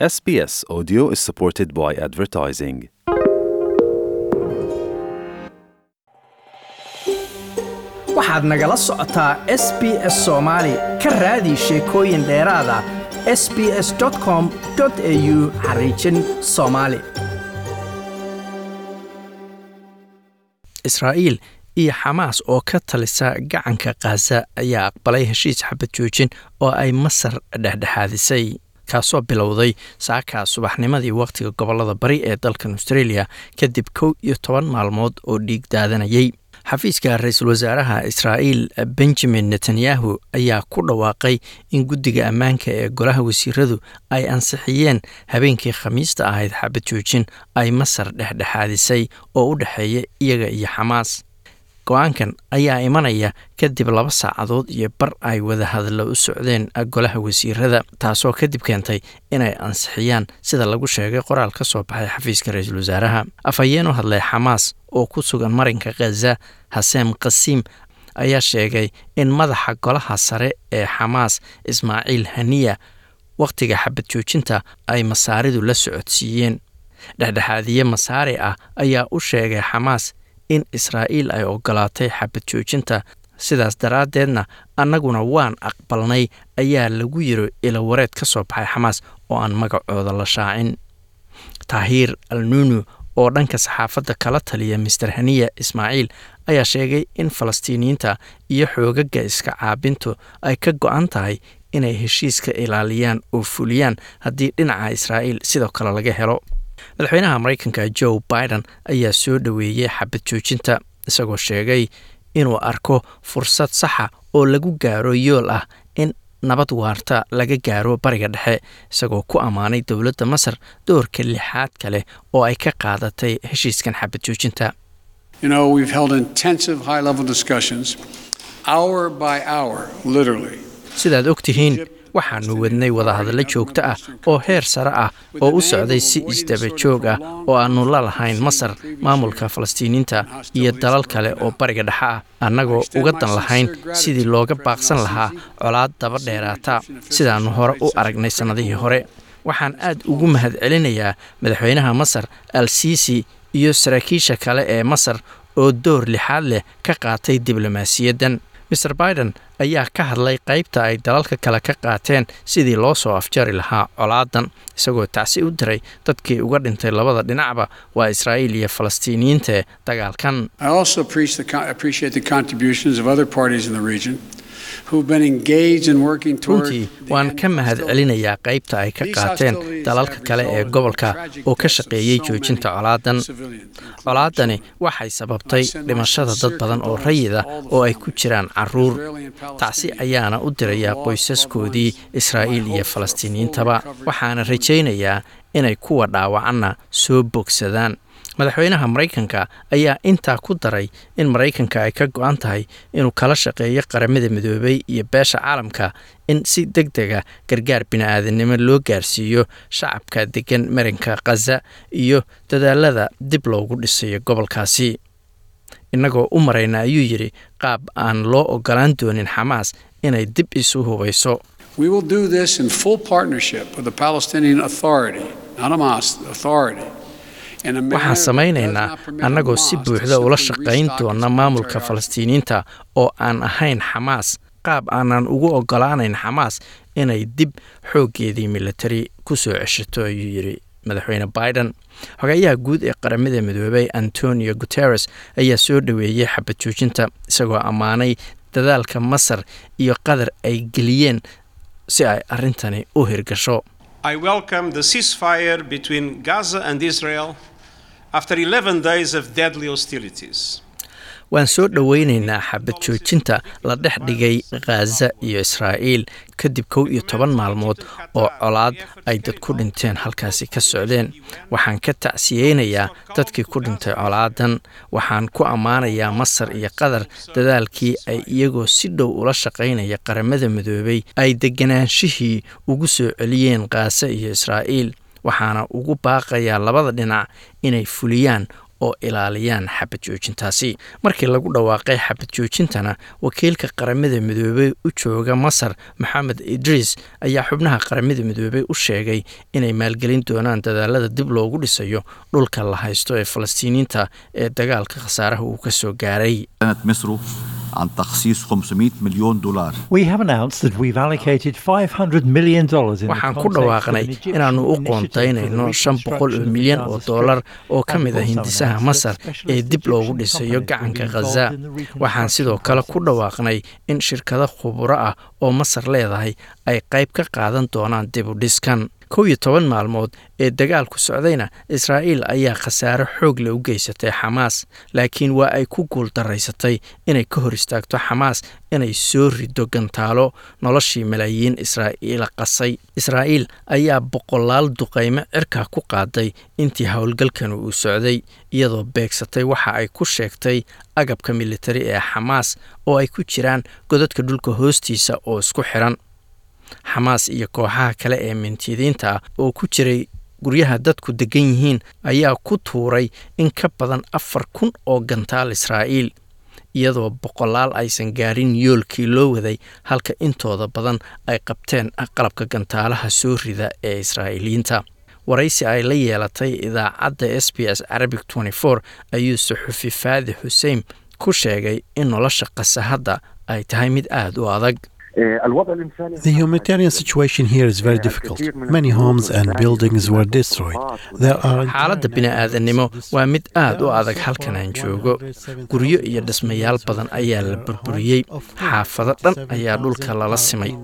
SBS Audio is supported by advertising. waxaad nagala socotaa s b s soomaali ka raadi sheekooyin dheeraada s b s com au xariijin soomaali israa'iil iyo xamaas oo ka talisa gacanka khaza ayaa aqbalay heshiis xabad joojin oo ay masar dhexdhexaadisay kaasoo bilowday saakaa subaxnimadii wakhtiga gobollada bari ee dalkan australia kadib kow iyo toban maalmood oo dhiig daadanayay. Xafiiska ra'iisul wasaaraha israa'iil benjamin netanyahu ayaa ku dhawaaqay in guddiga ammaanka ee golaha wasiiradu ay ansixiyeen habeenkii khamiista ahayd xabad joojin ay masar dhexdhexaadisay oo u dhexeeya iyaga iyo xamaas go'aankan ayaa imanaya kadib laba saacadood iyo bar ay wadahadallo u socdeen golaha wasiirada taasoo kadib keentay inay ansixiyaan sida lagu sheegay qoraal ka soo baxay xafiiska ra'iisul wasaaraha. Afhayeen u hadlay xamaas oo ku sugan marinka khaza haseem qasiim ayaa sheegay in madaxa golaha sare ee xamaas ismaaciil haniya wakhtiga xabad joojinta ay masaaridu la socodsiiyeen. Dhexdhexaadiye masaari ah ayaa u sheegay xamaas in israa'iil ay ogolaatay xabad joojinta. Sidaas daraaddeedna annaguna waan aqbalnay ayaa lagu yiri ilawareed ka soo baxay xamaas oo aan magacooda la shaacin. Tahiir alnunu oo dhanka saxaafadda kala taliya master haniya ismaaciil ayaa sheegay in falastiiniyiinta iyo xoogaga iska caabintu ay ka go-an tahay inay heshiiska ilaaliyaan oo fuliyaan haddii dhinaca israa'iil sidoo kale laga helo madaxweynaha maraykanka joe biden ayaa soo dhoweeyey xabad joojinta isagoo sheegay inuu arko fursad saxa oo lagu gaaro yool ah in nabad waarta laga gaaro bariga dhexe isagoo ku ammaanay dowladda masar doorka lixaad kale oo ay ka qaadatay heshiiskan xabad joojinta. Sidaad og tihiin waxaannu wadnay wadahadallo joogto ah oo heer sare ah oo u socday si isdaba joog ah oo aannu la lahayn masar maamulka falastiiniinta iyo dalal kale oo bariga dhexe ah. Annagoo uga dan lahayn sidii looga baaqsan lahaa colaad daba dheeraata sidaannu hore u aragnay sannadihii hore. Waxaan aad ugu mahadcelinayaa madaxweynaha masar al siisi iyo saraakiisha kale ee masar oo door lixaad leh ka qaatay diblomaasiyaddan maer biden ayaa ka hadlay qaybta ay dalalka kale ka qaateen sidii loo soo afjari lahaa colaadan isagoo tacsi u diray dadkii uga dhintay labada dhinacba waa israa'iil iyo falastiiniyiintae dagaalkan runtii waan ka mahad celinayaa qaybta ay ka qaateen dalalka kale ee gobolka oo ka shaqeeyey joojinta colaadan colaadani waxay sababtay dhimashada dad badan oo rayid ah oo ay ku jiraan carruur. Tacsi ayaana u dirayaa qoysaskoodii israa'iil iyo falastiiniyiintaba waxaana rajaynayaa inay kuwa dhaawacanna soo bogsadaan. Madaxweynaha maraykanka ayaa intaa ku daray in maraykanka ay ka go-an tahay inuu kala shaqeeyo qaramada midoobay iyo beesha caalamka in si deg dega gargaar bini-aadamnimo loo gaarsiiyo shacabka degan marinka khaza iyo dadaalada dib loogu dhisayo gobolkaasi. Innagoo u marayna ayuu yidhi qaab aan loo ogolaan doonin xamaas inay dib isu hubayso waxaan samaynaynaa annagoo si buuxda ula shaqayn doona maamulka falastiiniyiinta oo aan ahayn xamaas qaab aanan ugu ogolaanayn xamaas inay dib xooggeedii militari ku soo ceshato ayuu yidhi madaxweyne biden. Xogeeyaha guud ee qaramada midoobay antonio guteres ayaa soo dhoweeyey xabad joojinta isagoo ammaanay dadaalka masar iyo qatar ay geliyeen si ay arrintani u hirgasho I welcome the ceasefire between Gaza and Israel after 11 days of deadly hostilities. Waan soo dhoweynaynaa xabad joojinta la dhex dhigay khaza iyo israa'iil kadib kow iyo toban maalmood oo colaad ay dad ku dhinteen halkaasi ka socdeen. Waxaan ka tacsiyeynayaa dadkii ku dhintay colaadan waxaan ku ammaanayaa masar iyo qatar dadaalkii ay iyagoo si dhow ula shaqaynaya qaramada midoobay ay degganaanshihii ugu soo celiyeen khaza iyo israa'iil. Waxaana ugu baaqayaa labada dhinac inay fuliyaan oo ilaaliyaan xabad joojintaasi. Markii lagu dhawaaqay xabad joojintana wakiilka qaramada midoobey u jooga masar maxamed idriis ayaa xubnaha qaramada midoobey u sheegay inay maalgelin doonaan dadaalada dib loogu dhisayo dhulka la haysto ee falastiiniinta ee dagaalka khasaaraha uu ka soo gaaray عن تخصيص 500 مليون دولار We have announced that we've allocated 500 million dollars in the waxaan ku context of dhawaaqnay an Egyptian inaannu u initiative for the qoontaynayno shan boqol oo reconstruction of milyan the oo Gaza dollar Strip oo ka and mid ah also hindisaha announced masar that ee specialist dib loogu Egyptian dhisayo companies will gacanka be khaza involved in the waxaan reconstruction sidoo kale ku process. dhawaaqnay in shirkado khuburo ah oo masar leedahay ay qayb ka qaadan doonaan dib u dhiskan kow iyo toban maalmood ee dagaalku socdayna israa'iil ayaa khasaare xoog le u geysatay xamaas laakiin waa ay ku guuldaraysatay inay ka hor istaagto xamaas inay soo rido gantaalo noloshii malaayiin israa'iila qasay. Israa'iil ayaa boqolaal duqaymo cirka ku qaaday intii howlgalkani uu socday iyadoo beegsatay waxa ay ku sheegtay agabka militari ee xamaas oo ay ku jiraan godadka dhulka hoostiisa oo isku xiran xamaas iyo kooxaha kale ee mintidiinta oo ku jiray guryaha dadku degan yihiin ayaa ku tuuray in ka badan afar kun oo gantaal israa'iil iyadoo boqolaal aysan gaarin yoolkii loo waday halka intooda badan ay qabteen qalabka gantaalaha soo rida ee israa'iiliyiinta waraysi ay la yeelatay idaacadda s b s carabic ayuu suxufi faadi xuseen ku sheegay in nolosha qasahadda ay tahay mid aada u adag The humanitarian situation here is very difficult. Many homes and buildings were destroyed. There are xaaladda bini'aadanimo waa mid aada u adag halkan aan joogo guryo iyo dhismayaal badan ayaa la burburiyey xaafado dhan ayaa dhulka lala simay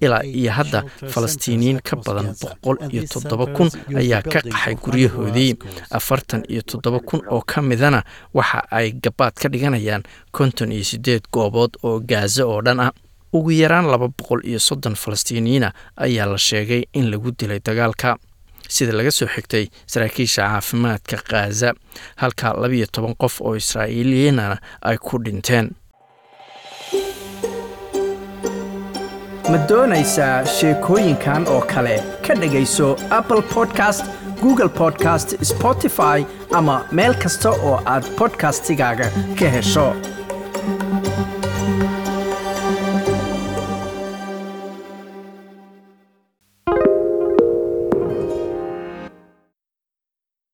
ilaa iyo hadda falastiiniyiin ka badan boqol iyo toddoba kun ayaa ka qaxay guryahoodii afartan iyo toddoba kun oo ka midana waxa ay gabaad ka dhiganayaan konton iyo siddeed goobood oo gaaza oo dhan ah ugu yaraan laba boqol iyo soddon falastiiniyiina ayaa la sheegay in lagu dilay dagaalka. Sida laga soo xigtay saraakiisha caafimaadka khaza halka labiyo toban qof oo israa'iiliyiinana ay ku dhinteen. Ma doonaysaa sheekooyinkan oo kale? Ka dhegayso apple podcast google podcast spotify ama meel kasta oo aad podcastigaaga ka hesho